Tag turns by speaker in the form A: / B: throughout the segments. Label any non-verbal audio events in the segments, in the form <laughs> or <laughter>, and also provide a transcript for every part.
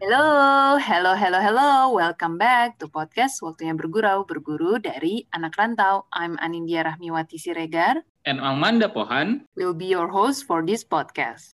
A: Hello, hello, hello, hello. Welcome back to podcast Waktunya Bergurau, berguru dari anak rantau. I'm Anindya Rahmiwati Siregar.
B: And Amanda Pohan.
A: Will be your host for this podcast.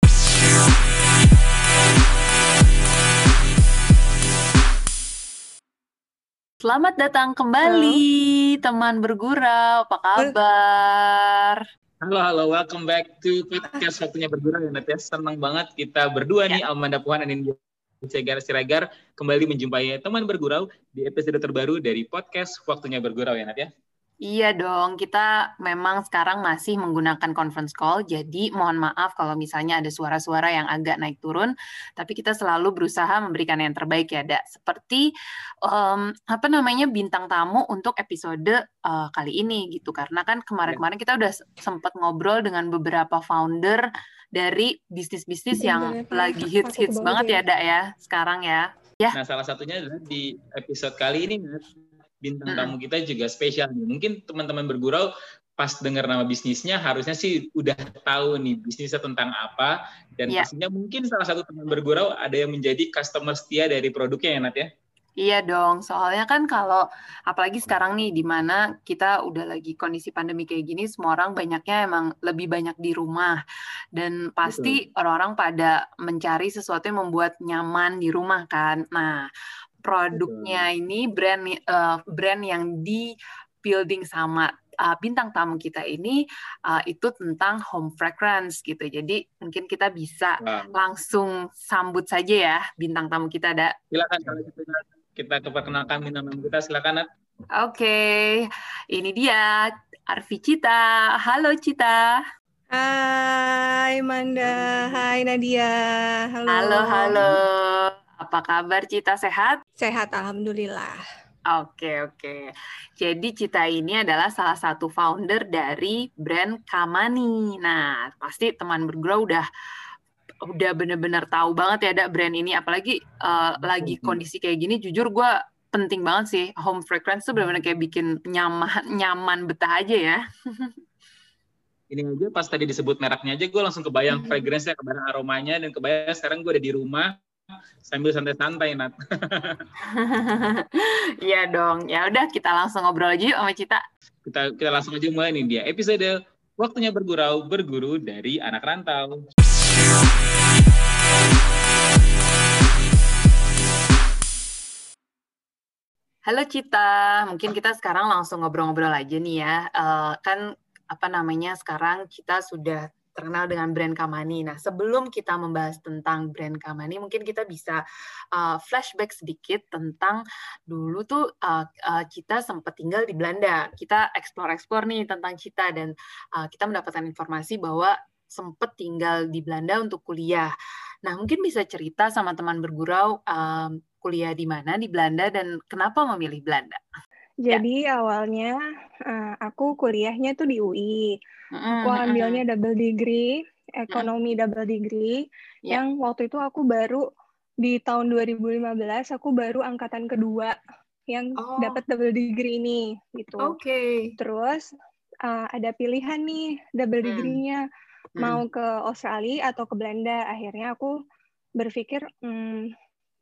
A: Selamat datang kembali, teman bergurau. Apa kabar?
B: Halo, halo. Welcome back to podcast Waktunya Bergurau ya. Senang banget kita berdua nih, Amanda Pohan dan Anindya Siregar Siregar kembali menjumpai teman bergurau di episode terbaru dari podcast Waktunya Bergurau ya Nat ya.
A: Iya dong, kita memang sekarang masih menggunakan conference call, jadi mohon maaf kalau misalnya ada suara-suara yang agak naik turun, tapi kita selalu berusaha memberikan yang terbaik ya, Da. Seperti um, apa namanya bintang tamu untuk episode uh, kali ini gitu, karena kan kemarin-kemarin kita udah sempat ngobrol dengan beberapa founder dari bisnis-bisnis yang lagi hits-hits banget ya, Da ya, sekarang ya. Ya.
B: Nah, salah satunya adalah di episode kali ini, bintang hmm. tamu kita juga spesial. Mungkin teman-teman bergurau pas dengar nama bisnisnya harusnya sih udah tahu nih bisnisnya tentang apa dan yeah. pastinya mungkin salah satu teman bergurau ada yang menjadi customer setia dari produknya ya Nat ya.
A: Iya dong, soalnya kan kalau apalagi sekarang nih di mana kita udah lagi kondisi pandemi kayak gini, semua orang banyaknya emang lebih banyak di rumah dan pasti orang-orang pada mencari sesuatu yang membuat nyaman di rumah kan. Nah, produknya ini brand uh, brand yang di building sama uh, bintang tamu kita ini uh, itu tentang home fragrance gitu. Jadi mungkin kita bisa wow. langsung sambut saja ya bintang tamu kita ada.
B: Silakan kalau gitu kita keperkenalkan tamu kita silakan Nat.
A: Oke, okay. ini dia Arfi Cita. Halo Cita.
C: Hai Manda, hai Nadia.
A: Halo. Halo, halo. Apa kabar Cita sehat?
C: Sehat, alhamdulillah.
A: Oke, oke. Jadi Cita ini adalah salah satu founder dari brand Kamani. Nah, pasti teman bergrow udah udah bener-bener tahu banget ya ada brand ini apalagi uh, lagi kondisi kayak gini jujur gue penting banget sih home fragrance tuh bener-bener kayak bikin nyaman nyaman betah aja ya <laughs>
B: ini aja pas tadi disebut mereknya aja gue langsung kebayang fragrance-nya kebayang aromanya dan kebayang sekarang gue ada di rumah sambil santai-santai Nat. <laughs>
A: Iya dong. Ya udah kita langsung ngobrol aja yuk sama Cita.
B: Kita kita langsung aja mulai nih dia episode waktunya bergurau berguru dari anak rantau.
A: Halo Cita, mungkin kita sekarang langsung ngobrol-ngobrol aja nih ya. Uh, kan apa namanya sekarang kita sudah terkenal dengan brand Kamani. Nah, sebelum kita membahas tentang brand Kamani, mungkin kita bisa uh, flashback sedikit tentang dulu tuh uh, uh, kita sempat tinggal di Belanda. Kita explore-explore nih tentang Cita dan uh, kita mendapatkan informasi bahwa sempat tinggal di Belanda untuk kuliah. Nah, mungkin bisa cerita sama teman bergurau um, kuliah di mana di Belanda dan kenapa memilih Belanda?
C: Ya. Jadi ya. awalnya uh, aku kuliahnya tuh di UI. Aku ambilnya double degree, ekonomi double degree. Yeah. Yang waktu itu aku baru di tahun 2015 aku baru angkatan kedua yang oh. dapat double degree ini gitu.
A: Oke. Okay.
C: Terus uh, ada pilihan nih double hmm. degree-nya hmm. mau ke Australia atau ke Belanda. Akhirnya aku berpikir hmm,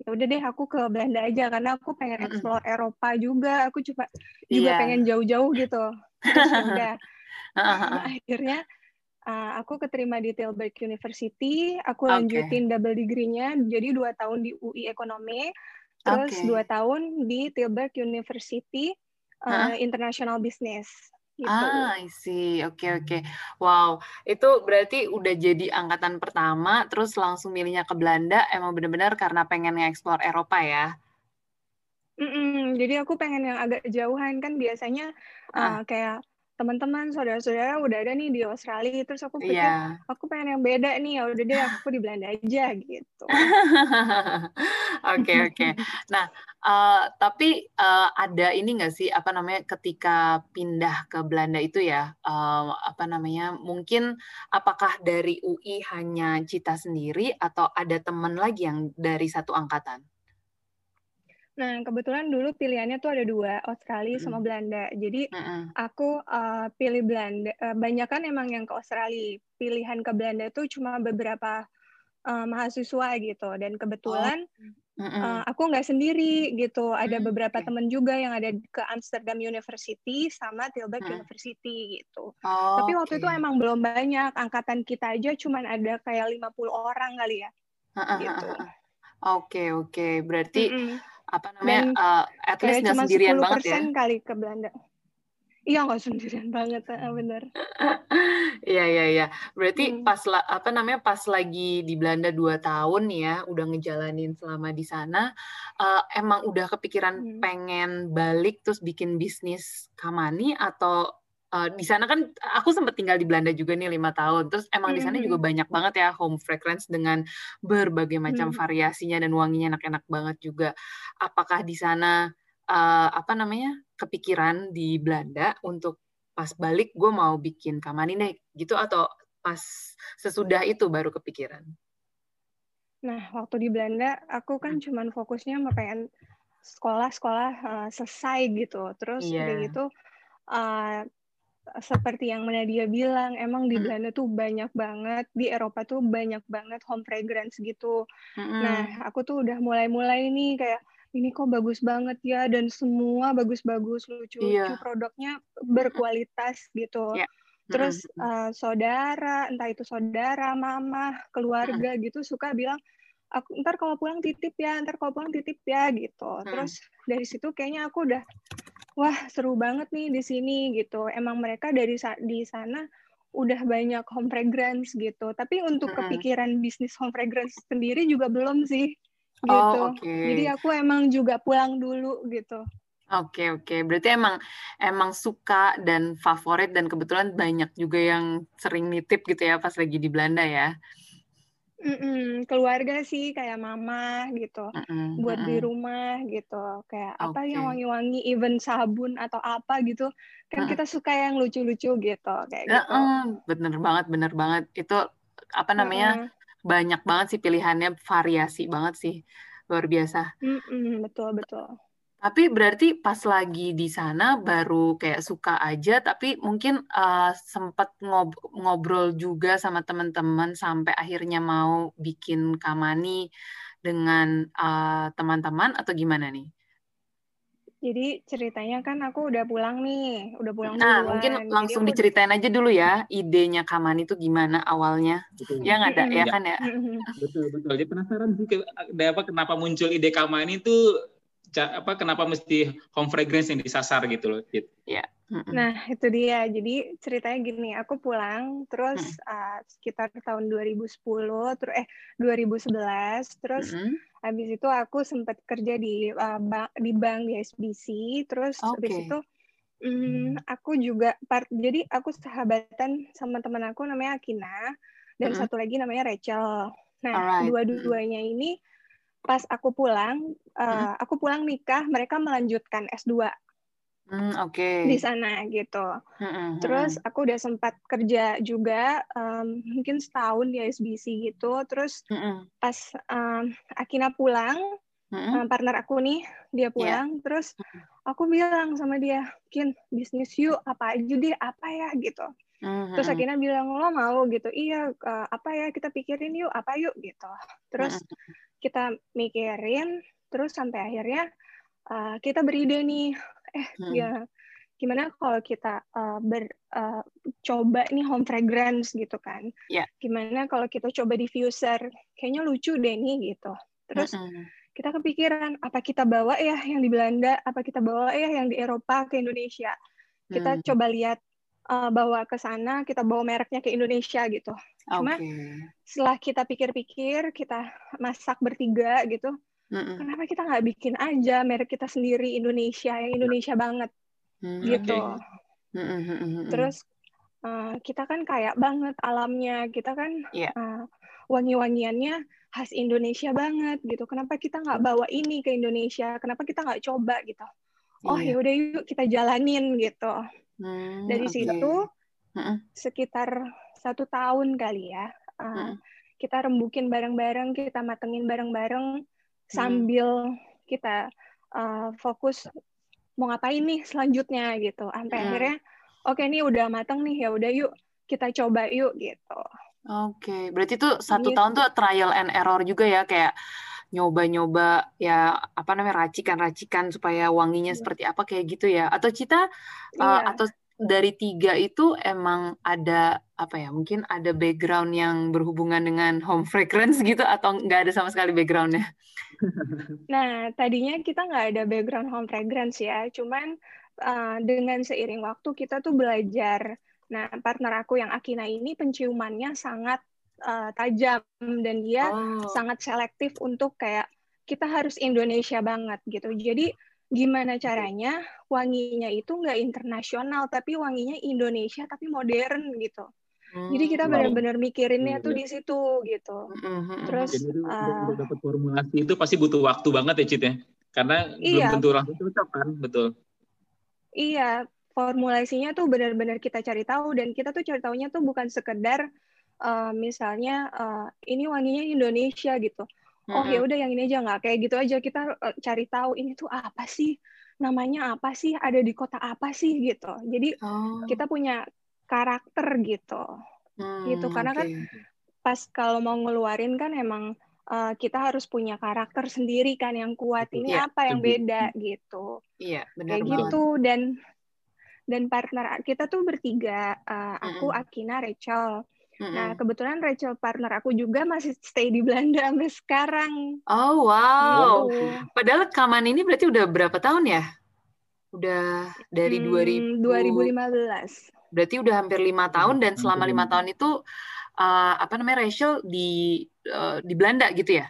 C: ya udah deh aku ke Belanda aja karena aku pengen explore mm -hmm. Eropa juga aku coba juga yeah. pengen jauh-jauh gitu terus ya udah <laughs> nah, akhirnya uh, aku keterima di Tilburg University aku okay. lanjutin double degree-nya jadi dua tahun di UI Ekonomi terus okay. dua tahun di Tilburg University uh, huh? International Business
A: Gitu. Ah, I see. Oke, okay, oke. Okay. Wow, itu berarti udah jadi angkatan pertama, terus langsung milihnya ke Belanda, emang benar-benar karena pengen nge-explore Eropa ya?
C: Mm -mm, jadi aku pengen yang agak jauhan, kan biasanya ah. uh, kayak teman-teman saudara-saudara udah ada nih di Australia terus aku pikir yeah. aku pengen yang beda nih ya udah deh aku di Belanda aja gitu <laughs>
A: oke oke okay, okay. nah uh, tapi uh, ada ini nggak sih apa namanya ketika pindah ke Belanda itu ya uh, apa namanya mungkin apakah dari UI hanya Cita sendiri atau ada teman lagi yang dari satu angkatan
C: Nah, kebetulan dulu pilihannya tuh ada dua, Australia sama Belanda. Jadi mm aku uh, pilih Belanda. Uh, banyak kan emang yang ke Australia. Pilihan ke Belanda tuh cuma beberapa uh, mahasiswa gitu. Dan kebetulan uh, aku nggak sendiri gitu. Ada hmm, beberapa okay. teman juga yang ada ke Amsterdam University sama Tilburg hmm. University gitu. Oh, Tapi waktu okay. itu emang belum banyak. Angkatan kita aja cuman ada kayak 50 orang kali ya. gitu.
A: Oke, okay, oke. Okay. Berarti mm -mm. Apa namanya? Dan uh, at least nggak sendirian banget ya.
C: kali ke Belanda. Iya nggak sendirian banget, bener. <laughs>
A: Iya iya iya. Berarti hmm. pas apa namanya pas lagi di Belanda dua tahun ya, udah ngejalanin selama di sana, uh, emang udah kepikiran hmm. pengen balik terus bikin bisnis Kamani atau uh, di sana kan aku sempat tinggal di Belanda juga nih lima tahun, terus emang hmm. di sana juga banyak banget ya home fragrance dengan berbagai macam hmm. variasinya dan wanginya enak-enak banget juga. Apakah di sana uh, apa namanya kepikiran di Belanda untuk pas balik gue mau bikin kamani deh gitu atau pas sesudah itu baru kepikiran?
C: Nah waktu di Belanda aku kan hmm. cuman fokusnya mau pengen sekolah-sekolah uh, selesai gitu terus yeah. udah gitu uh, seperti yang Nadia bilang, emang di hmm. Belanda tuh banyak banget, di Eropa tuh banyak banget home fragrance gitu. Mm-hmm. Nah, aku tuh udah mulai-mulai nih kayak ini kok bagus banget ya dan semua bagus-bagus lucu-lucu yeah. produknya berkualitas gitu. Yeah. Terus uh, saudara, entah itu saudara, mama, keluarga gitu suka bilang aku ntar kalau pulang titip ya, ntar kalau pulang titip ya gitu. Terus dari situ kayaknya aku udah wah seru banget nih di sini gitu. Emang mereka dari di sana udah banyak home fragrance gitu. Tapi untuk kepikiran bisnis home fragrance sendiri juga belum sih gitu. Oh, okay. Jadi aku emang juga pulang dulu gitu.
A: Oke okay, oke, okay. berarti emang emang suka dan favorit dan kebetulan banyak juga yang sering nitip gitu ya pas lagi di Belanda ya.
C: Mm-mm, keluarga sih kayak mama gitu, mm-mm, buat mm-mm. di rumah gitu, kayak okay. apa yang wangi-wangi, even sabun atau apa gitu, kan mm. kita suka yang lucu-lucu gitu, kayak gitu.
A: Mm, bener banget, bener banget. Itu apa namanya? Mm banyak banget sih pilihannya variasi banget sih luar biasa.
C: Mm-mm, betul betul.
A: Tapi berarti pas lagi di sana baru kayak suka aja, tapi mungkin uh, sempat ngob- ngobrol juga sama teman-teman sampai akhirnya mau bikin kamani dengan uh, teman-teman atau gimana nih?
C: Jadi ceritanya kan aku udah pulang nih, udah pulang
A: Nah, duluan. mungkin langsung Jadi diceritain aja dulu ya, idenya Kaman itu gimana awalnya. Betul. Ya nggak ada, ya kan ya?
B: Betul, betul. Jadi penasaran sih apa kenapa muncul ide Kaman itu apa kenapa mesti home fragrance yang disasar gitu loh,
A: Ya.
C: Nah, itu dia. Jadi ceritanya gini, aku pulang terus hmm. uh, sekitar tahun 2010 terus eh 2011 terus hmm. habis itu aku sempat kerja di uh, bank di bank di SBC terus okay. habis itu um, aku juga part jadi aku sahabatan sama teman aku namanya Akina dan hmm. satu lagi namanya Rachel. Nah, dua-duanya ini pas aku pulang, uh, aku pulang nikah, mereka melanjutkan S2
A: Hmm, Oke. Okay.
C: Di sana gitu. Hmm, Terus aku udah sempat kerja juga um, mungkin setahun di SBC gitu. Terus hmm. pas um, Akina pulang, hmm. um, partner aku nih dia iya. pulang. Yeah. Terus aku bilang sama dia, Kin bisnis yuk apa aja deh apa ya gitu. Hmm. Terus Akina bilang lo mau gitu. Iya uh, apa ya kita pikirin yuk apa yuk gitu. Terus hmm. Kita mikirin. Terus sampai akhirnya uh, kita beride nih eh hmm. ya gimana kalau kita uh, ber uh, coba nih home fragrance gitu kan
A: yeah.
C: gimana kalau kita coba diffuser kayaknya lucu deh nih gitu terus hmm. kita kepikiran apa kita bawa ya yang di Belanda apa kita bawa ya yang di Eropa ke Indonesia kita hmm. coba lihat uh, bawa ke sana kita bawa mereknya ke Indonesia gitu cuma okay. setelah kita pikir-pikir kita masak bertiga gitu Mm-mm. Kenapa kita nggak bikin aja merek kita sendiri Indonesia yang Indonesia banget mm, gitu. Okay. Terus uh, kita kan kayak banget alamnya, kita kan yeah. Iya. uh, wangi-wangiannya khas Indonesia banget gitu. Kenapa kita nggak bawa ini ke Indonesia? Kenapa kita nggak coba gitu? Oh yeah. ya udah yuk kita jalanin gitu. Mm, Dari okay. situ mm sekitar satu tahun kali ya. Uh, mm. Kita rembukin bareng-bareng, kita matengin bareng-bareng sambil hmm. kita uh, fokus mau ngapain nih selanjutnya gitu sampai hmm. akhirnya oke okay, nih udah matang nih ya udah yuk kita coba yuk gitu
A: oke okay. berarti tuh satu gitu. tahun tuh trial and error juga ya kayak nyoba-nyoba ya apa namanya racikan-racikan supaya wanginya yeah. seperti apa kayak gitu ya atau Cita yeah. uh, atau dari tiga itu emang ada apa ya mungkin ada background yang berhubungan dengan home fragrance gitu atau nggak ada sama sekali backgroundnya? <laughs>
C: Nah tadinya kita nggak ada background home fragrance ya, cuman uh, dengan seiring waktu kita tuh belajar. Nah partner aku yang Akina ini penciumannya sangat uh, tajam dan dia oh. sangat selektif untuk kayak kita harus Indonesia banget gitu. Jadi gimana caranya wanginya itu nggak internasional tapi wanginya Indonesia tapi modern gitu. Hmm, Jadi kita benar-benar mikirinnya tuh di situ gitu. Hmm, Terus Jadi
B: uh, dapat formulasi itu pasti butuh waktu banget ya Cit ya. Karena iya, belum tentu langsung cocok kan, betul.
C: Iya, formulasinya tuh benar-benar kita cari tahu dan kita tuh cari tahunya tuh bukan sekedar uh, misalnya uh, ini wanginya Indonesia gitu. Oh ya udah yang ini aja nggak kayak gitu aja. Kita uh, cari tahu ini tuh apa sih? Namanya apa sih? Ada di kota apa sih? Gitu. Jadi oh. kita punya karakter gitu. Hmm, gitu karena okay. kan pas kalau mau ngeluarin kan emang uh, kita harus punya karakter sendiri kan yang kuat. Ini yeah, apa yang beda? Gitu.
A: Iya
C: benar kayak banget. gitu. Dan dan partner kita tuh bertiga uh, aku mm -hmm. Akina Rachel Nah, kebetulan Rachel partner aku juga masih stay di Belanda sampai sekarang.
A: Oh, wow. Gitu. Padahal Kaman ini berarti udah berapa tahun ya? Udah dari hmm,
C: 2000
A: 2015. Berarti udah hampir lima tahun dan selama lima tahun itu uh, apa namanya Rachel di uh, di Belanda gitu ya?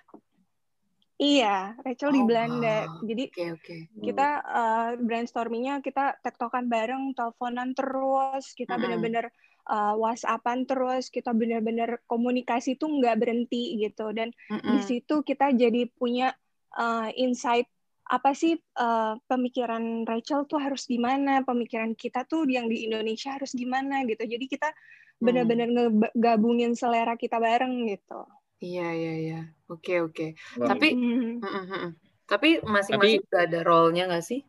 C: Iya, Rachel oh, di Belanda. Wow. Jadi okay, okay. kita uh, brainstormingnya kita tektokan bareng, teleponan terus, kita mm -hmm. bener-bener uh, WhatsAppan terus kita benar-benar komunikasi tuh nggak berhenti gitu. Dan mm -hmm. di situ kita jadi punya uh, insight apa sih uh, pemikiran Rachel tuh harus gimana pemikiran kita tuh yang di Indonesia harus gimana gitu. Jadi kita benar-benar mm. ngegabungin selera kita bareng gitu.
A: Iya iya iya. Oke oke. Tapi mm -hmm. tapi masing-masing tapi, ada role-nya nggak sih?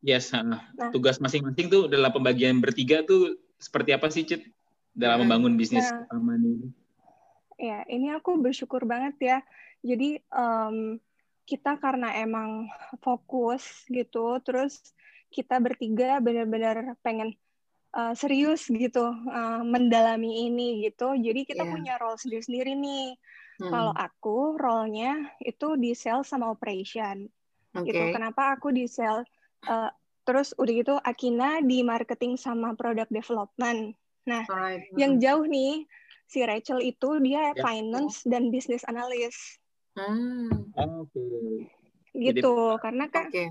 B: Yes, nah, tugas masing-masing tuh dalam pembagian bertiga tuh seperti apa sih Cit dalam hmm. membangun bisnis nah, aman ini?
C: Ya, ini aku bersyukur banget ya. Jadi um, kita karena emang fokus gitu, terus kita bertiga benar-benar pengen uh, serius gitu uh, mendalami ini gitu. Jadi kita yeah. punya role sendiri-sendiri nih. Hmm. Kalau aku role-nya itu di sales sama operation. Okay. Gitu. Kenapa aku di sales? Uh, Terus udah gitu Akina di marketing sama product development. Nah, Alright. yang jauh nih si Rachel itu dia yeah. finance dan business analyst. Hmm. Oke. Okay. Gitu, Jadi, karena kan okay.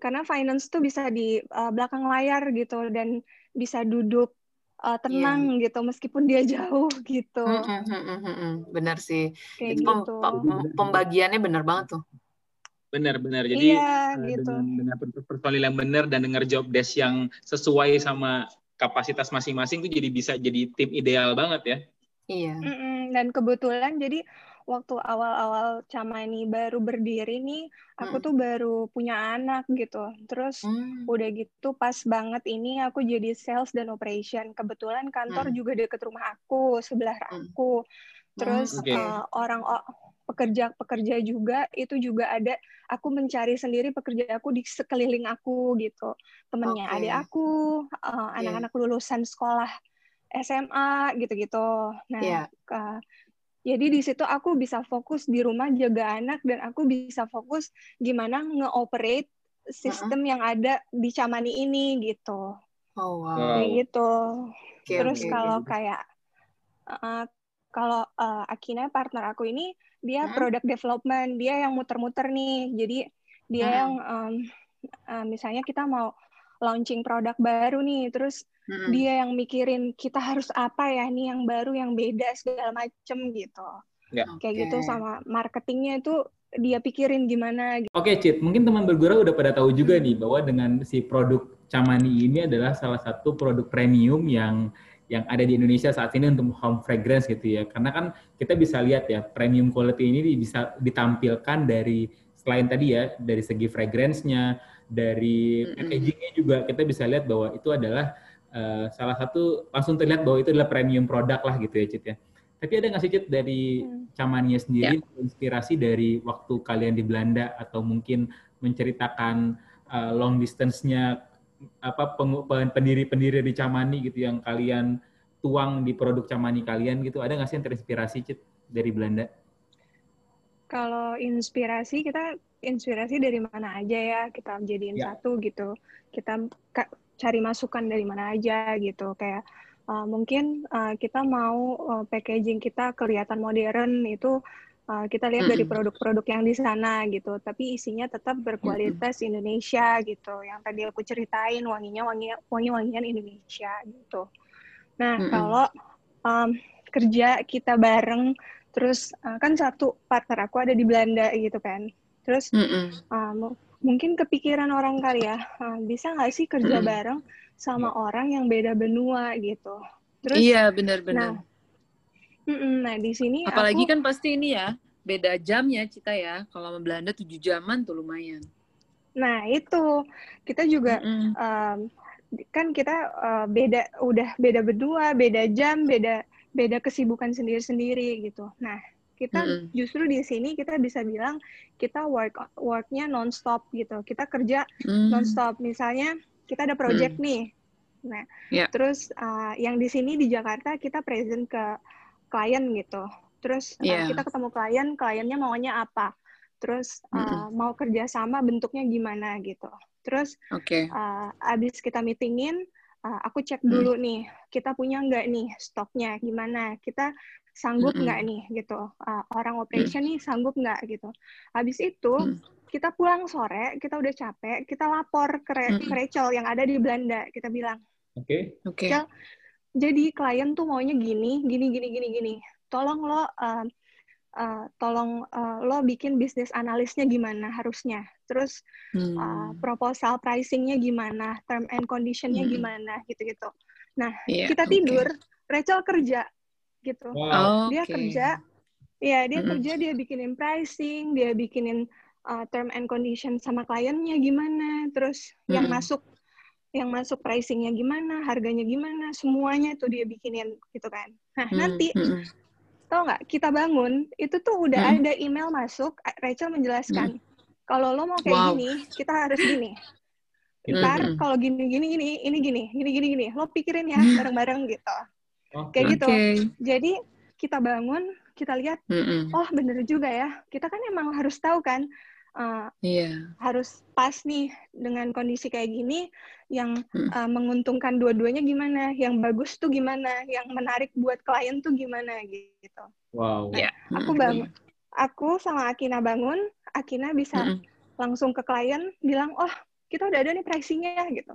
C: karena finance tuh bisa di uh, belakang layar gitu dan bisa duduk uh, tenang yeah. gitu meskipun dia <laughs> jauh gitu. Hmm,
A: hmm, hmm, hmm, benar sih. Kayak itu gitu. pembagiannya benar banget tuh.
B: Benar-benar. Jadi iya, uh, gitu. dengan, dengan personil yang benar dan dengar job desk yang sesuai sama kapasitas masing-masing itu jadi bisa jadi tim ideal banget ya.
C: Iya. Mm -mm. Dan kebetulan jadi waktu awal-awal Camani baru berdiri nih, aku hmm. tuh baru punya anak gitu. Terus hmm. udah gitu pas banget ini aku jadi sales dan operation. Kebetulan kantor hmm. juga deket rumah aku, sebelah hmm. aku. Terus hmm, okay. uh, orang pekerja-pekerja juga itu juga ada aku mencari sendiri pekerja aku di sekeliling aku gitu temennya okay. adik aku uh, anak-anak lulusan sekolah SMA gitu-gitu nah yeah. Iya. uh, jadi di situ aku bisa fokus di rumah jaga anak dan aku bisa fokus gimana nge-operate sistem uh -huh. yang ada di Camani ini gitu. Oh wow. Kayak gitu. Okay, Terus okay, kalau okay. kayak uh, kalau uh, Akina partner aku ini dia hmm. product development dia yang muter-muter nih jadi dia hmm. yang um, uh, misalnya kita mau launching produk baru nih terus hmm. dia yang mikirin kita harus apa ya nih yang baru yang beda segala macem gitu ya. kayak okay. gitu sama marketingnya itu dia pikirin gimana
B: gitu. Oke, okay, Cit, mungkin teman bergurau udah pada tahu juga nih bahwa dengan si produk Camani ini adalah salah satu produk premium yang yang ada di Indonesia saat ini untuk home fragrance gitu ya. Karena kan kita bisa lihat ya premium quality ini bisa ditampilkan dari selain tadi ya dari segi fragrance-nya, dari packaging-nya juga kita bisa lihat bahwa itu adalah uh, salah satu langsung terlihat bahwa itu adalah premium produk lah gitu ya Cit ya. Tapi ada nggak sih Cid dari hmm. Camania sendiri yeah. inspirasi dari waktu kalian di Belanda atau mungkin menceritakan uh, long distance-nya apa pendiri-pendiri di Camani gitu yang kalian tuang di produk Camani kalian gitu. Ada nggak sih yang terinspirasi Cid dari Belanda?
C: Kalau inspirasi kita inspirasi dari mana aja ya kita jadiin yeah. satu gitu. Kita cari masukan dari mana aja gitu kayak uh, mungkin uh, kita mau uh, packaging kita kelihatan modern itu uh, kita lihat mm -hmm. dari produk-produk yang di sana gitu tapi isinya tetap berkualitas mm -hmm. Indonesia gitu yang tadi aku ceritain wanginya wangi wangi wangian Indonesia gitu nah mm -hmm. kalau um, kerja kita bareng terus uh, kan satu partner aku ada di Belanda gitu kan terus mm -hmm. uh, mungkin kepikiran orang kali ya uh, bisa nggak sih kerja mm -hmm. bareng sama yeah. orang yang beda benua gitu.
A: Terus Iya, benar-benar.
C: Nah, nah di sini
A: apalagi aku, kan pasti ini ya, beda jam ya Cita ya. Kalau sama Belanda tujuh jaman tuh lumayan.
C: Nah, itu kita juga mm um, kan kita uh, beda udah beda berdua, beda jam, beda beda kesibukan sendiri-sendiri gitu. Nah, kita mm -hmm. justru di sini kita bisa bilang kita work worknya nonstop gitu. Kita kerja mm -hmm. nonstop. Misalnya kita ada project hmm. nih. Nah, yeah. terus uh, yang di sini di Jakarta kita present ke klien gitu. Terus yeah. uh, kita ketemu klien, kliennya maunya apa? Terus uh, mm -hmm. mau kerjasama bentuknya gimana gitu. Terus okay. uh, abis kita meetingin, uh, aku cek mm. dulu nih, kita punya nggak nih stoknya gimana? Kita sanggup nggak mm -hmm. nih gitu? Uh, orang operation mm. nih sanggup nggak gitu? Abis itu mm kita pulang sore, kita udah capek, kita lapor ke, Re mm Rachel yang ada di Belanda. Kita bilang,
B: oke, okay.
C: oke. Okay. Jadi klien tuh maunya gini, gini, gini, gini, gini. Tolong lo, uh, uh, tolong uh, lo bikin bisnis analisnya gimana harusnya. Terus hmm. uh, proposal pricingnya gimana, term and conditionnya hmm. gimana, gitu-gitu. Nah, yeah, kita tidur, okay. Rachel kerja, gitu. Wow. Dia okay. kerja, ya dia -hmm. kerja, dia bikinin pricing, dia bikinin uh, term and condition sama kliennya gimana, terus hmm. yang masuk yang masuk pricingnya gimana, harganya gimana, semuanya tuh dia bikinin gitu kan. Nah hmm. nanti hmm. tau nggak kita bangun itu tuh udah hmm. ada email masuk, Rachel menjelaskan hmm. kalau lo mau kayak wow. gini kita harus gini. Ntar hmm. kalau gini gini gini ini gini gini gini gini lo pikirin ya hmm. bareng-bareng gitu. Okay. Kayak gitu. Jadi kita bangun kita lihat, mm -mm. oh bener juga ya. Kita kan emang harus tahu kan uh, yeah. harus pas nih dengan kondisi kayak gini yang hmm. uh, menguntungkan dua-duanya gimana, yang bagus tuh gimana, yang menarik buat klien tuh gimana gitu.
B: Wow.
C: Nah, yeah. aku bangun, aku sama Akina bangun, Akina bisa mm -hmm. langsung ke klien bilang, oh kita udah ada nih pricingnya gitu.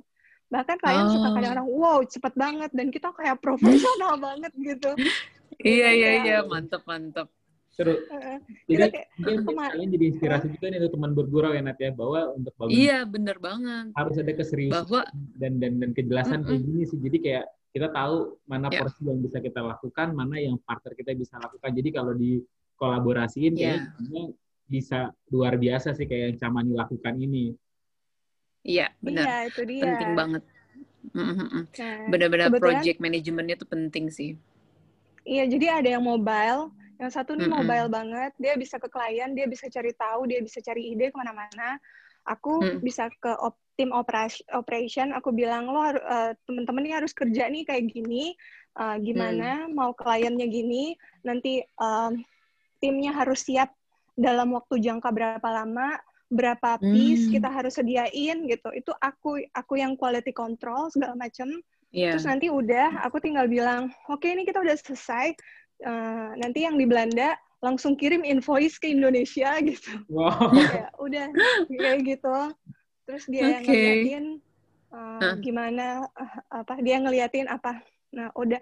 C: Bahkan klien oh. suka kadang orang, wow cepet banget dan kita kayak profesional <laughs> banget gitu.
A: Iya iya iya mantep mantep
B: seru. Jadi kayak, mungkin kalian jadi inspirasi juga nih untuk teman bergurau ya Nat ya bahwa untuk
A: bangun Iya, bener banget.
B: Harus ada keseriusan bahwa, dan dan dan kejelasan mm -mm. kayak gini sih. Jadi kayak kita tahu mana yeah. porsi yang bisa kita lakukan, mana yang partner kita bisa lakukan. Jadi kalau di kolaborasiin yeah. kayaknya bisa luar biasa sih kayak yang Camani lakukan ini.
A: Iya, benar. Iya, itu dia. Penting banget. Benar-benar project manajemennya tuh penting sih.
C: Iya, jadi ada yang mobile, yang satu nih mm -hmm. mobile banget, dia bisa ke klien, dia bisa cari tahu, dia bisa cari ide ke mana-mana. Aku mm. bisa ke op tim operation, operation, aku bilang lo uh, temen-temen ini harus kerja nih kayak gini, uh, gimana mm. mau kliennya gini, nanti um, timnya harus siap dalam waktu jangka berapa lama, berapa piece mm. kita harus sediain gitu. Itu aku aku yang quality control segala macam. Yeah. Terus nanti udah, aku tinggal bilang, oke okay, ini kita udah selesai uh, nanti yang di Belanda langsung kirim invoice ke Indonesia <laughs> gitu. Wow. ya, udah kayak gitu. Terus dia okay. yang ngeliatin uh, huh? gimana uh, apa dia ngeliatin apa. Nah, udah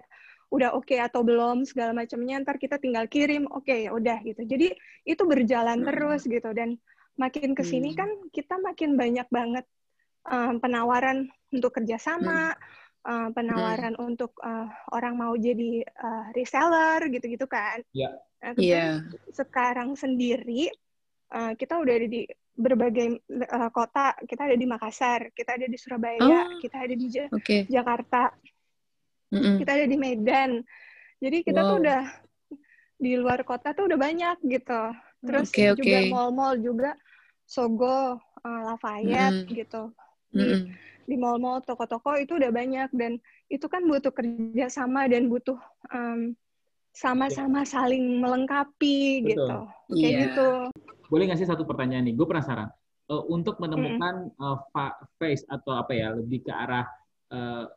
C: udah oke okay atau belum segala macamnya ntar kita tinggal kirim oke okay, ya udah gitu. Jadi itu berjalan hmm. terus gitu dan makin ke sini hmm. kan kita makin banyak banget um, penawaran untuk kerjasama. Hmm uh, penawaran hmm. untuk uh, orang mau jadi uh, reseller gitu-gitu kan.
B: Iya.
A: Yeah. Nah, yeah.
C: sekarang sendiri uh, kita udah ada di berbagai uh, kota. Kita ada di Makassar, kita ada di Surabaya, oh. kita ada di ja okay. Jakarta, mm -mm. kita ada di Medan. Jadi kita wow. tuh udah di luar kota tuh udah banyak gitu. Terus
A: okay,
C: juga
A: okay.
C: mall-mall juga Sogo, uh, Lafayette mm. gitu. Di, mm. Di mall-mall, toko-toko itu udah banyak dan itu kan butuh kerja sama dan butuh um, sama-sama saling melengkapi Betul. gitu. Kayak yeah. gitu.
B: Boleh nggak sih satu pertanyaan nih? Gue penasaran. Uh, untuk menemukan mm. uh, face atau apa ya lebih ke arah uh,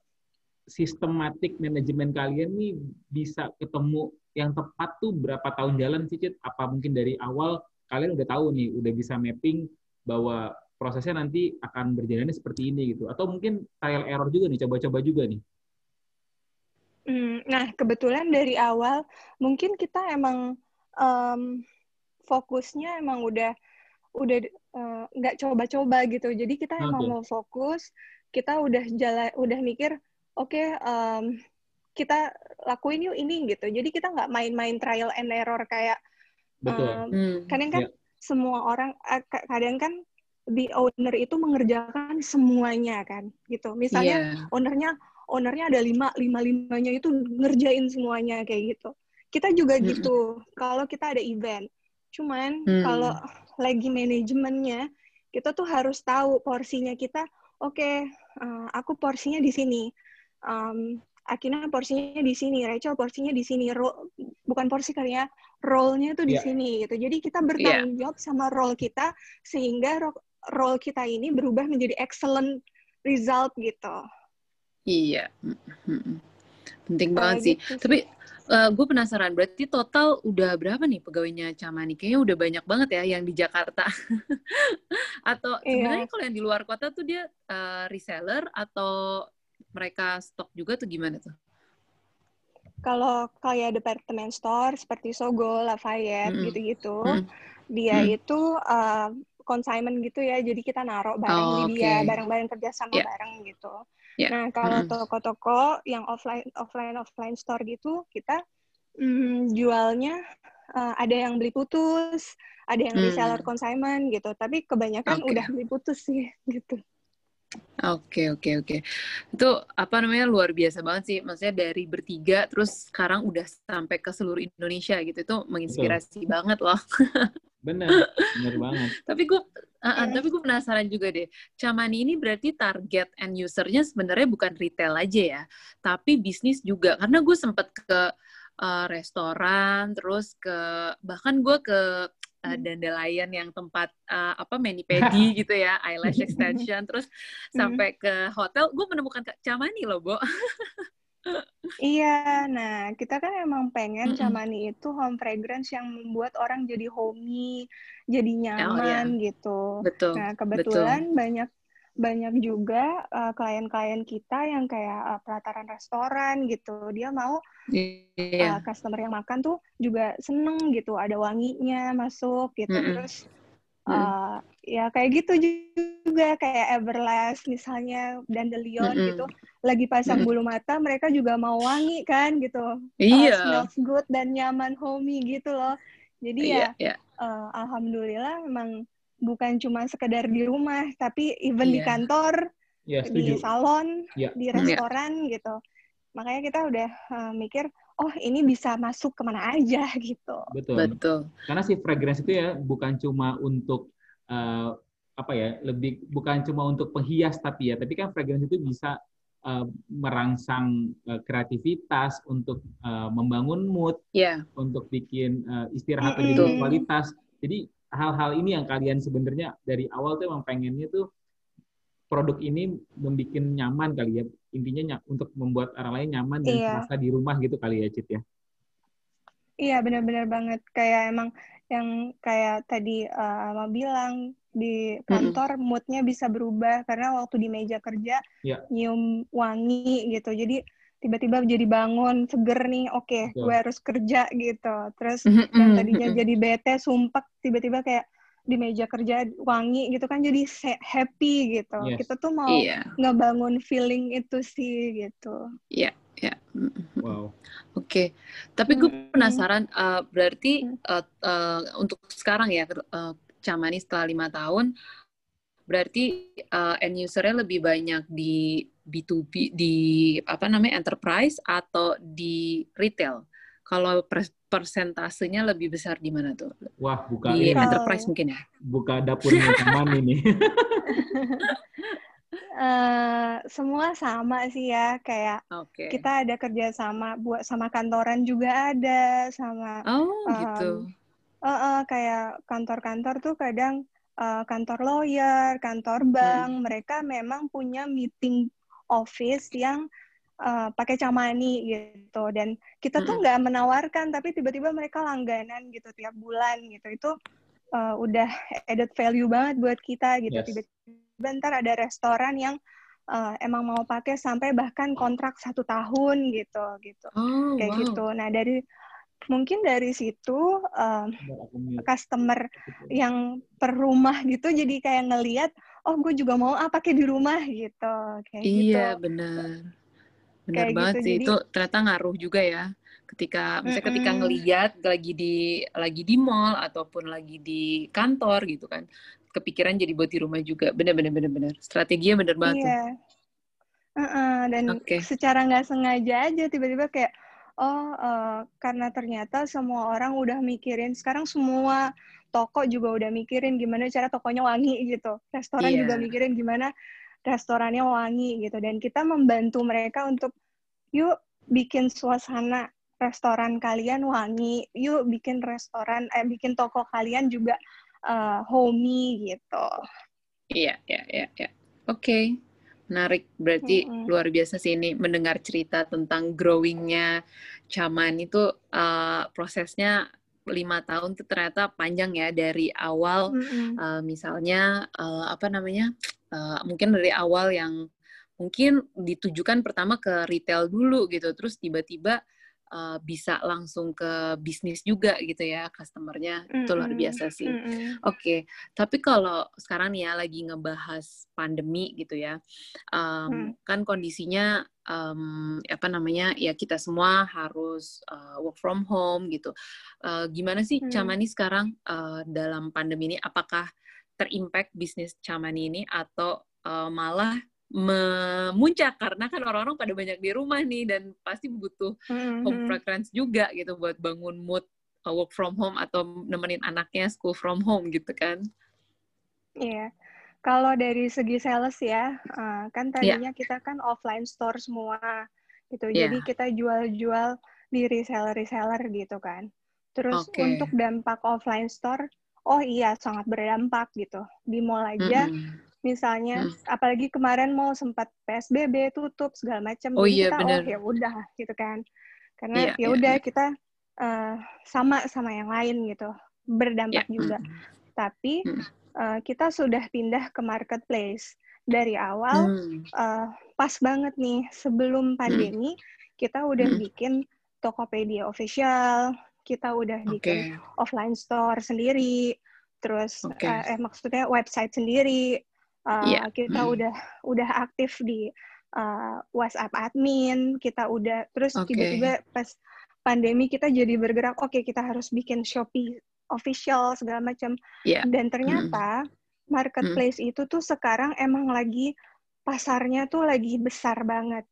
B: sistematik manajemen kalian nih bisa ketemu yang tepat tuh berapa tahun jalan sih Cid? Apa mungkin dari awal kalian udah tahu nih, udah bisa mapping bahwa prosesnya nanti akan berjalannya seperti ini gitu? Atau mungkin trial error juga nih, coba-coba juga nih?
C: Hmm, nah, kebetulan dari awal mungkin kita emang um, fokusnya emang udah udah eh, nggak uh, coba-coba gitu. Jadi kita okay. emang mau fokus, kita udah jalan, udah mikir, oke, okay, um, kita lakuin yuk ini gitu. Jadi kita nggak main-main trial and error kayak Betul. Um, hmm. kadang kan yeah. semua orang, uh, kadang kan the owner itu mengerjakan semuanya kan, gitu. Misalnya yeah. ownernya ownernya ada lima lima limanya itu ngerjain semuanya kayak gitu kita juga hmm. gitu kalau kita ada event cuman hmm. kalau lagi manajemennya kita tuh harus tahu porsinya kita oke okay, uh, aku porsinya di sini um, Akina porsinya di sini, Rachel porsinya di sini, Ro bukan porsi kali ya, role-nya tuh di yeah. sini gitu. Jadi kita bertanggung yeah. jawab sama role kita sehingga role kita ini berubah menjadi excellent result gitu.
A: Iya, penting banget sih. Gitu. Tapi uh, gue penasaran, berarti total udah berapa nih pegawainya Camani? Kayaknya udah banyak banget ya yang di Jakarta. <laughs> atau iya. sebenarnya kalau yang di luar kota tuh dia uh, reseller atau mereka stok juga tuh gimana tuh?
C: Kalau kayak department store seperti Sogo, Lafayette mm -hmm. gitu-gitu, mm -hmm. dia mm -hmm. itu uh, consignment gitu ya. Jadi kita naruh barang oh, di dia, barang-barang kerja sama yeah. bareng gitu. Yeah. Nah, kalau toko-toko yang offline offline offline store gitu, kita mm, jualnya uh, ada yang beli putus, ada yang beli seller hmm. consignment gitu. Tapi kebanyakan okay. udah beli putus sih <laughs> gitu.
A: Oke oke oke. Itu apa namanya luar biasa banget sih. Maksudnya dari bertiga terus sekarang udah sampai ke seluruh Indonesia gitu. Itu menginspirasi Betul. banget loh. <laughs>
B: Bener, bener banget. <laughs>
A: tapi gue uh, uh, tapi gue penasaran juga deh. Camani ini berarti target end usernya sebenarnya bukan retail aja ya, tapi bisnis juga. Karena gue sempet ke uh, restoran, terus ke bahkan gue ke uh, dandelion yang tempat uh, apa mani <laughs> pedi gitu ya, eyelash extension, terus hmm. sampai ke hotel, gue menemukan Camani loh, Bo. <laughs>
C: Iya, nah kita kan emang pengen. Camani itu home fragrance yang membuat orang jadi homey, jadi nyaman oh, iya. gitu.
A: Betul.
C: Nah kebetulan betul. banyak banyak juga uh, klien-klien kita yang kayak uh, pelataran restoran gitu, dia mau yeah. uh, customer yang makan tuh juga seneng gitu, ada wanginya masuk gitu, mm-hmm. terus uh, ya kayak gitu juga kayak Everlast misalnya Dandelion mm -hmm. gitu lagi pasang mm -hmm. bulu mata mereka juga mau wangi kan gitu
A: iya
C: uh, smells good dan nyaman homey gitu loh jadi yeah, ya yeah. Uh, alhamdulillah memang bukan cuma sekedar di rumah tapi even yeah. di iya. kantor yeah, di salon yeah. di restoran yeah. gitu makanya kita udah uh, mikir oh ini bisa masuk ke mana aja <laughs> gitu.
B: Betul. Betul. Karena si fragrance itu ya bukan cuma untuk uh, apa ya, lebih bukan cuma untuk penghias tapi ya, tapi kan fragrance itu bisa uh, merangsang uh, kreativitas untuk uh, membangun mood, yeah. untuk bikin uh, istirahat mm -hmm. kualitas. Jadi hal-hal ini yang kalian sebenarnya dari awal tuh emang pengennya tuh produk ini membuat nyaman kali ya. Intinya untuk membuat orang lain nyaman dan iya. merasa di rumah gitu kali ya Cit ya?
C: Iya benar-benar banget. Kayak emang yang kayak tadi uh, Ama bilang di kantor mm-hmm. moodnya bisa berubah karena waktu di meja kerja yeah. nyium wangi gitu. Jadi tiba-tiba jadi bangun seger nih oke okay, gue harus kerja gitu. Terus yang tadinya jadi bete sumpek tiba-tiba kayak di meja kerja wangi gitu kan jadi happy gitu. Yes. Kita tuh mau yeah. ngebangun feeling itu sih gitu.
A: Iya, yeah, iya. Yeah. Wow. Oke. Okay. Tapi gue penasaran uh, berarti uh, uh, untuk sekarang ya uh, Camani setelah lima tahun berarti uh, end usernya lebih banyak di B2B di apa namanya enterprise atau di retail. Kalau persentasenya lebih besar di mana tuh?
B: Wah, buka
A: di ini. enterprise mungkin ya.
B: Buka dapurnya <laughs> teman ini.
C: Uh, <laughs> semua sama sih ya kayak okay. kita ada kerja sama buat sama kantoran juga ada sama
A: oh um, gitu
C: uh, uh, kayak kantor-kantor tuh kadang uh, kantor lawyer kantor bank hmm. mereka memang punya meeting office yang uh, pakai camani gitu. Dan kita tuh nggak menawarkan tapi tiba-tiba mereka langganan gitu tiap bulan gitu. Itu uh, udah added value banget buat kita gitu. Yes. tiba-tiba bentar ada restoran yang uh, emang mau pakai sampai bahkan kontrak satu tahun gitu gitu. Oh, kayak wow. gitu. Nah dari mungkin dari situ uh, customer yang per rumah gitu jadi kayak ngelihat oh gue juga mau ah pakai di rumah gitu. Kayak
A: iya gitu. benar benar kayak banget gitu. sih jadi, itu ternyata ngaruh juga ya ketika misalnya mm -mm. ketika ngelihat lagi di lagi di mall ataupun lagi di kantor gitu kan kepikiran jadi buat di rumah juga. Bener-bener bener-bener. Strateginya bener banget. Iya.
C: Uh -uh, dan okay. secara nggak sengaja aja tiba-tiba kayak oh uh, karena ternyata semua orang udah mikirin sekarang semua toko juga udah mikirin gimana cara tokonya wangi gitu. Restoran yeah. juga mikirin gimana restorannya wangi gitu dan kita membantu mereka untuk yuk bikin suasana restoran kalian wangi, yuk bikin restoran eh bikin toko kalian juga uh, homey gitu.
A: Iya, iya, iya, iya. Oke. Okay. Menarik, berarti mm -hmm. luar biasa sih ini mendengar cerita tentang growingnya Caman itu uh, prosesnya lima tahun itu ternyata panjang ya dari awal mm -hmm. uh, misalnya uh, apa namanya uh, mungkin dari awal yang mungkin ditujukan pertama ke retail dulu gitu terus tiba-tiba uh, bisa langsung ke bisnis juga gitu ya customernya mm -hmm. itu luar biasa sih. Mm -hmm. Oke, okay. tapi kalau sekarang nih ya lagi ngebahas pandemi gitu ya, um, mm. kan kondisinya um, apa namanya ya kita semua harus uh, work from home gitu. Uh, gimana sih mm. Camani sekarang uh, dalam pandemi ini? Apakah terimpact bisnis Camani ini atau uh, malah memuncak karena kan orang-orang pada banyak di rumah nih dan pasti butuh mm-hmm. home fragrance juga gitu buat bangun mood uh, work from home atau nemenin anaknya school from home gitu kan.
C: Iya. Yeah. Kalau dari segi sales ya, uh, kan iya. tadinya yeah. kita kan offline store semua gitu. Yeah. Jadi kita jual-jual di reseller-reseller gitu kan. Terus okay. untuk dampak offline store, oh iya sangat berdampak gitu. Di mall aja mm-hmm misalnya hmm. apalagi kemarin mau sempat PSBB tutup segala macam
A: oh, iya,
C: kita
A: bener.
C: oh ya udah gitu kan karena yeah, ya iya, udah yeah, kita uh, sama sama yang lain gitu berdampak yeah. juga hmm. tapi hmm. Uh, kita sudah pindah ke marketplace dari awal hmm. uh, pas banget nih sebelum hmm. pandemi hmm. kita udah hmm. bikin Tokopedia official kita udah okay. bikin offline store sendiri terus okay. uh, eh maksudnya website sendiri Uh, yeah. Kita hmm. udah udah aktif di uh, WhatsApp admin, kita udah terus okay. tiba-tiba pas pandemi kita jadi bergerak, oke okay, kita harus bikin Shopee official segala macam. Yeah. Dan ternyata hmm. marketplace hmm. itu tuh sekarang emang lagi pasarnya tuh lagi besar banget.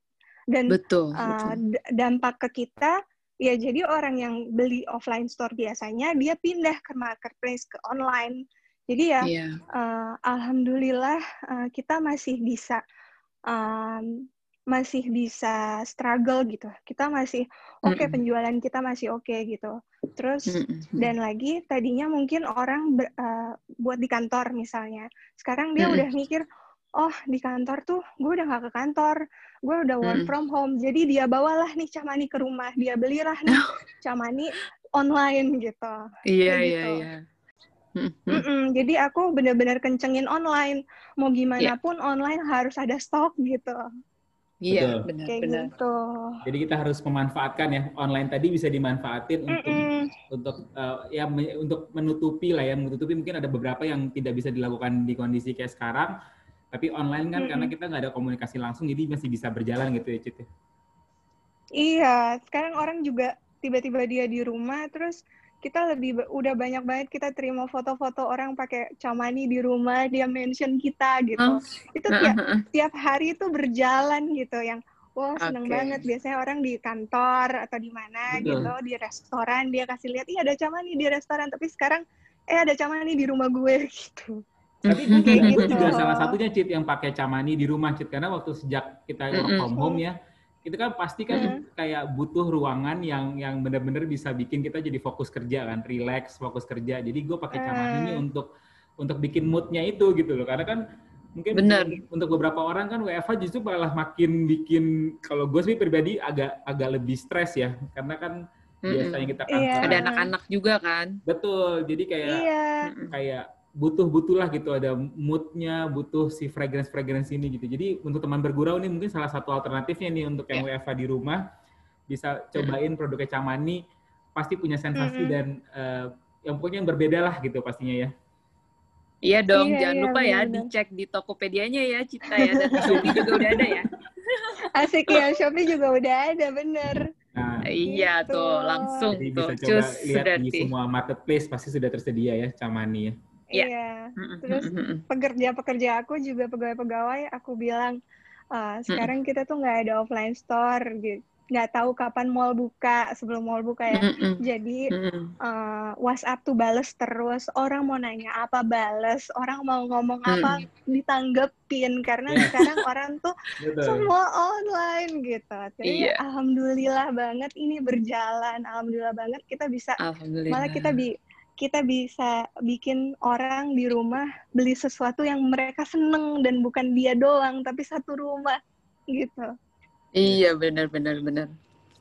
C: Dan
A: betul,
C: uh, betul. dampak ke kita ya jadi orang yang beli offline store biasanya dia pindah ke marketplace ke online jadi ya, yeah. Iya. uh, alhamdulillah uh, kita masih bisa um, masih bisa struggle gitu. Kita masih oke okay, mm -mm. penjualan kita masih oke okay, gitu. Terus mm dan lagi tadinya mungkin orang ber, uh, buat di kantor misalnya. Sekarang dia udah mikir, oh di kantor tuh gue udah gak ke kantor, gue udah work mm from home. Jadi dia bawalah nih camani ke rumah, dia belilah nih <laughs> camani online gitu.
A: Iya iya gitu. Iya.
C: Mm-mm, jadi aku benar-benar kencengin online. Mau gimana yeah. pun online harus ada stok gitu.
A: Iya, benar
C: Kayak
A: benar.
C: gitu.
B: Jadi kita harus memanfaatkan ya online tadi bisa dimanfaatin Mm-mm. untuk untuk uh, ya me, untuk menutupi lah ya, menutupi mungkin ada beberapa yang tidak bisa dilakukan di kondisi kayak sekarang. Tapi online kan Mm-mm. karena kita nggak ada komunikasi langsung jadi masih bisa berjalan gitu ya, Cut. Ya?
C: Iya, sekarang orang juga tiba-tiba dia di rumah terus kita lebih udah banyak banget kita terima foto-foto orang pakai camani di rumah dia mention kita gitu oh. itu tiap tiap hari itu berjalan gitu yang Wah, wow, seneng okay. banget. Biasanya orang di kantor atau di mana gitu, di restoran dia kasih lihat, "Iya, ada Camani di restoran." Tapi sekarang eh ada Camani di rumah gue <laughs> gitu.
B: Tapi gue gitu. juga salah satunya Cit yang pakai Camani di rumah Cit karena waktu sejak kita work from home ya, itu kan pasti kan hmm. kayak butuh ruangan yang yang benar-benar bisa bikin kita jadi fokus kerja kan, relax, fokus kerja. Jadi gue pakai Camani ini untuk untuk bikin moodnya itu gitu loh. Karena kan mungkin Bener. untuk beberapa orang kan WFH justru malah makin bikin kalau gue sih pribadi agak agak lebih stres ya karena kan mm-hmm. biasanya kita kan
A: yeah. ada anak-anak juga kan
B: betul jadi kayak yeah. kayak butuh butuh lah gitu ada moodnya butuh si fragrance fragrance ini gitu jadi untuk teman bergurau nih mungkin salah satu alternatifnya nih untuk yang yeah. WFH di rumah bisa cobain produknya Camani pasti punya sensasi mm-hmm. dan uh, yang pokoknya yang berbeda lah gitu pastinya ya
A: Iya dong, iya, jangan iya, lupa ya dicek di Tokopedia-nya ya Cita ya dan Shopee juga udah ada ya. <laughs>
C: Asik ya, Shopee juga udah ada, bener.
A: Nah, iya gitu. tuh, langsung
B: Jadi
A: tuh.
B: bisa coba lihat di semua marketplace pasti sudah tersedia ya Camani ya.
C: Iya. iya. Terus pekerja-pekerja aku juga pegawai-pegawai aku bilang uh, sekarang kita tuh nggak ada offline store gitu nggak tahu kapan mall buka sebelum mall buka ya. Mm -mm. Jadi Uh, WhatsApp tuh bales terus. Orang mau nanya apa bales, orang mau ngomong mm. apa ditanggepin karena yeah. sekarang orang tuh <laughs> semua online gitu. Jadi yeah. alhamdulillah banget ini berjalan. Alhamdulillah banget kita bisa malah kita bi kita bisa bikin orang di rumah beli sesuatu yang mereka seneng dan bukan dia doang tapi satu rumah gitu.
A: Iya benar benar benar.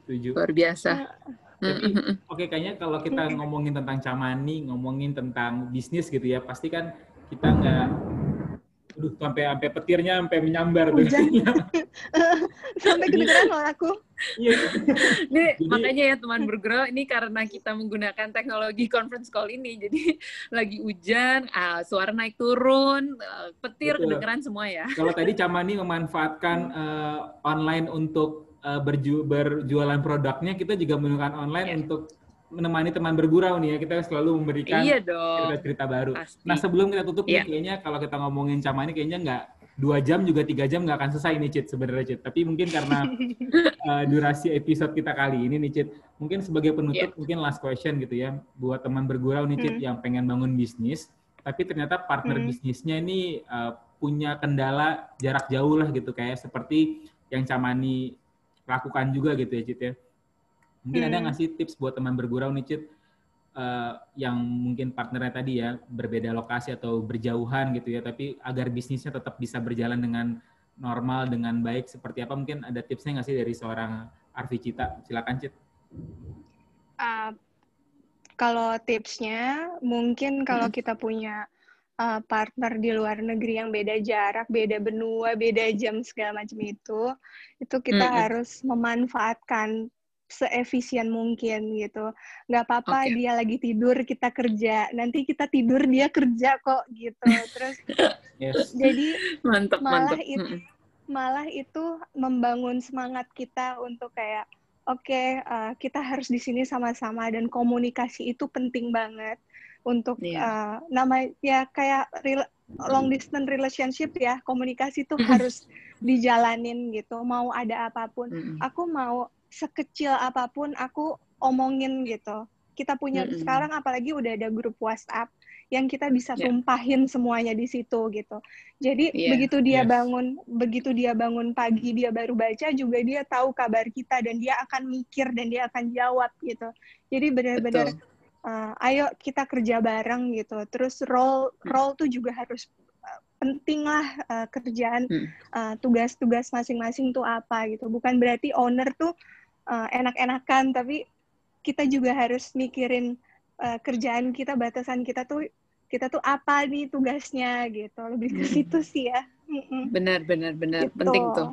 B: Setuju.
A: Luar biasa.
B: Tapi oke okay, kayaknya kalau kita ngomongin tentang camani, ngomongin tentang bisnis gitu ya, pasti kan kita nggak Aduh, sampai sampai petirnya sampai menyambar
C: Hujan. <laughs> <laughs> sampai kedengeran loh aku.
A: Iya. ini jadi, makanya ya teman bergerak ini karena kita menggunakan teknologi conference call ini, jadi <laughs> lagi hujan, uh, suara naik turun, uh, petir betul. kedengeran semua ya.
B: Kalau tadi Camani memanfaatkan uh, online untuk uh, berju berjualan produknya, kita juga menggunakan online yeah. untuk menemani teman bergurau nih ya kita selalu memberikan
A: iya
B: cerita-cerita baru. Pasti. Nah sebelum kita tutup yeah. nih iya. kayaknya kalau kita ngomongin Cama ini kayaknya nggak dua jam juga tiga jam nggak akan selesai nih Cit sebenarnya Cit. Tapi mungkin karena uh, <laughs> durasi episode kita kali ini nih Cit, mungkin sebagai penutup yeah. mungkin last question gitu ya buat teman bergurau nih Cit mm. yang pengen bangun bisnis, tapi ternyata partner mm. bisnisnya ini uh, punya kendala jarak jauh lah gitu kayak seperti yang Camani lakukan juga gitu ya Cit ya. Mungkin hmm. ada nggak sih tips buat teman bergurau nih, Cit, uh, yang mungkin partnernya tadi ya berbeda lokasi atau berjauhan gitu ya, tapi agar bisnisnya tetap bisa berjalan dengan normal, dengan baik, seperti apa? Mungkin ada tipsnya nggak sih dari seorang Arfi Cita? Silakan, Cit.
C: Uh, kalau tipsnya, mungkin kalau hmm. kita punya uh, partner di luar negeri yang beda jarak, beda benua, beda jam segala macam itu, itu kita hmm. harus memanfaatkan seefisien mungkin gitu. Nggak apa-apa okay. dia lagi tidur kita kerja, nanti kita tidur dia kerja kok gitu. Terus <laughs> yes. jadi
A: mantap,
C: malah
A: mantap.
C: itu malah itu membangun semangat kita untuk kayak oke okay, uh, eh, kita harus di sini sama-sama dan komunikasi itu penting banget untuk yeah. Iya. uh, nama ya kayak real, long distance relationship ya komunikasi itu <laughs> harus dijalanin gitu mau ada apa pun mm -hmm. aku mau sekecil apa pun aku omongin gitu. Kita punya mm -hmm. sekarang apalagi udah ada grup WhatsApp yang kita bisa yeah. tumpahin semuanya di situ gitu. Jadi yeah. begitu dia yes. bangun, begitu dia bangun pagi dia baru baca juga dia tahu kabar kita dan dia akan mikir dan dia akan jawab gitu. Jadi benar-benar uh, ayo kita kerja bareng gitu. Terus role mm. role tuh juga harus uh, penting lah uh, kerjaan hmm. uh, tugas-tugas masing-masing tuh apa gitu. Bukan berarti owner tuh uh, enak-enakan tapi kita juga harus mikirin uh, kerjaan kita batasan kita tuh kita tuh apa nih tugasnya gitu lebih ke situ sih ya
A: benar benar benar gitu. penting tuh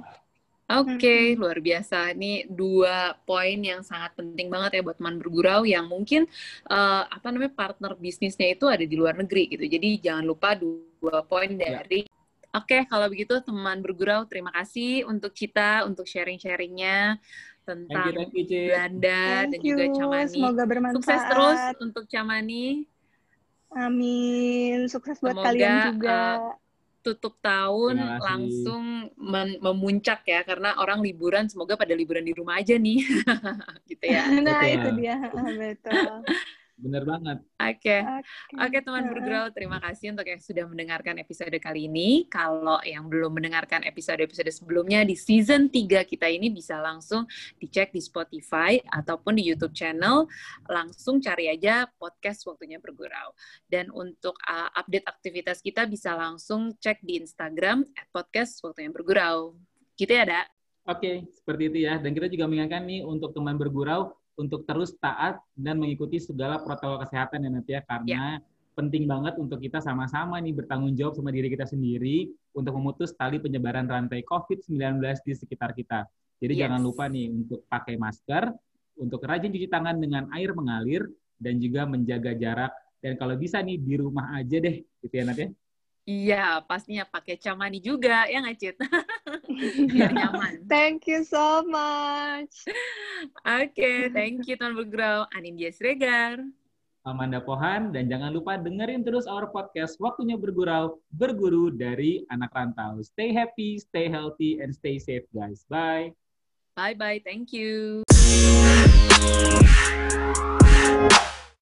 A: Oke, okay, hmm. luar biasa. Ini dua poin yang sangat penting banget ya buat teman bergurau yang mungkin uh, apa namanya partner bisnisnya itu ada di luar negeri gitu. Jadi jangan lupa dua poin ya. dari. Ya. Oke, okay, kalau begitu teman bergurau, terima kasih untuk kita untuk sharing-sharingnya tentang thank you, thank you, Belanda thank dan you. juga Camani.
C: Semoga bermanfaat.
A: Sukses terus untuk Camani.
C: Amin. Sukses buat Semoga, kalian juga. Uh,
A: tutup tahun langsung memuncak ya karena orang liburan semoga pada liburan di rumah aja nih <laughs> gitu ya.
C: Nah, itu dia. <laughs> Betul.
B: Bener banget.
A: Oke. Okay. Oke, okay, teman bergrow, terima kasih untuk yang sudah mendengarkan episode kali ini. Kalau yang belum mendengarkan episode-episode sebelumnya di season 3 kita ini bisa langsung dicek di Spotify ataupun di YouTube channel. Langsung cari aja podcast Waktunya Bergurau. Dan untuk uh, update aktivitas kita bisa langsung cek di Instagram at podcast Waktunya Bergurau. Gitu ya, Dak?
B: Oke, okay, seperti itu ya. Dan kita juga mengingatkan nih untuk teman bergurau, untuk terus taat dan mengikuti segala protokol kesehatan ya nanti ya karena ya. penting banget untuk kita sama-sama nih bertanggung jawab sama diri kita sendiri untuk memutus tali penyebaran rantai COVID-19 di sekitar kita. Jadi yes. jangan lupa nih untuk pakai masker, untuk rajin cuci tangan dengan air mengalir dan juga menjaga jarak dan kalau bisa nih di rumah aja deh gitu ya nanti. Ya.
A: Iya, pastinya pakai camani juga, ya nggak, Cit? <laughs> Biar nyaman.
C: Thank you so much.
A: Oke, okay, thank you Tuan Bergrau. Anindya Sregar.
B: Amanda Pohan, dan jangan lupa dengerin terus our podcast Waktunya Bergurau, berguru dari anak rantau. Stay happy, stay healthy, and stay safe, guys. Bye.
A: Bye-bye. Thank you.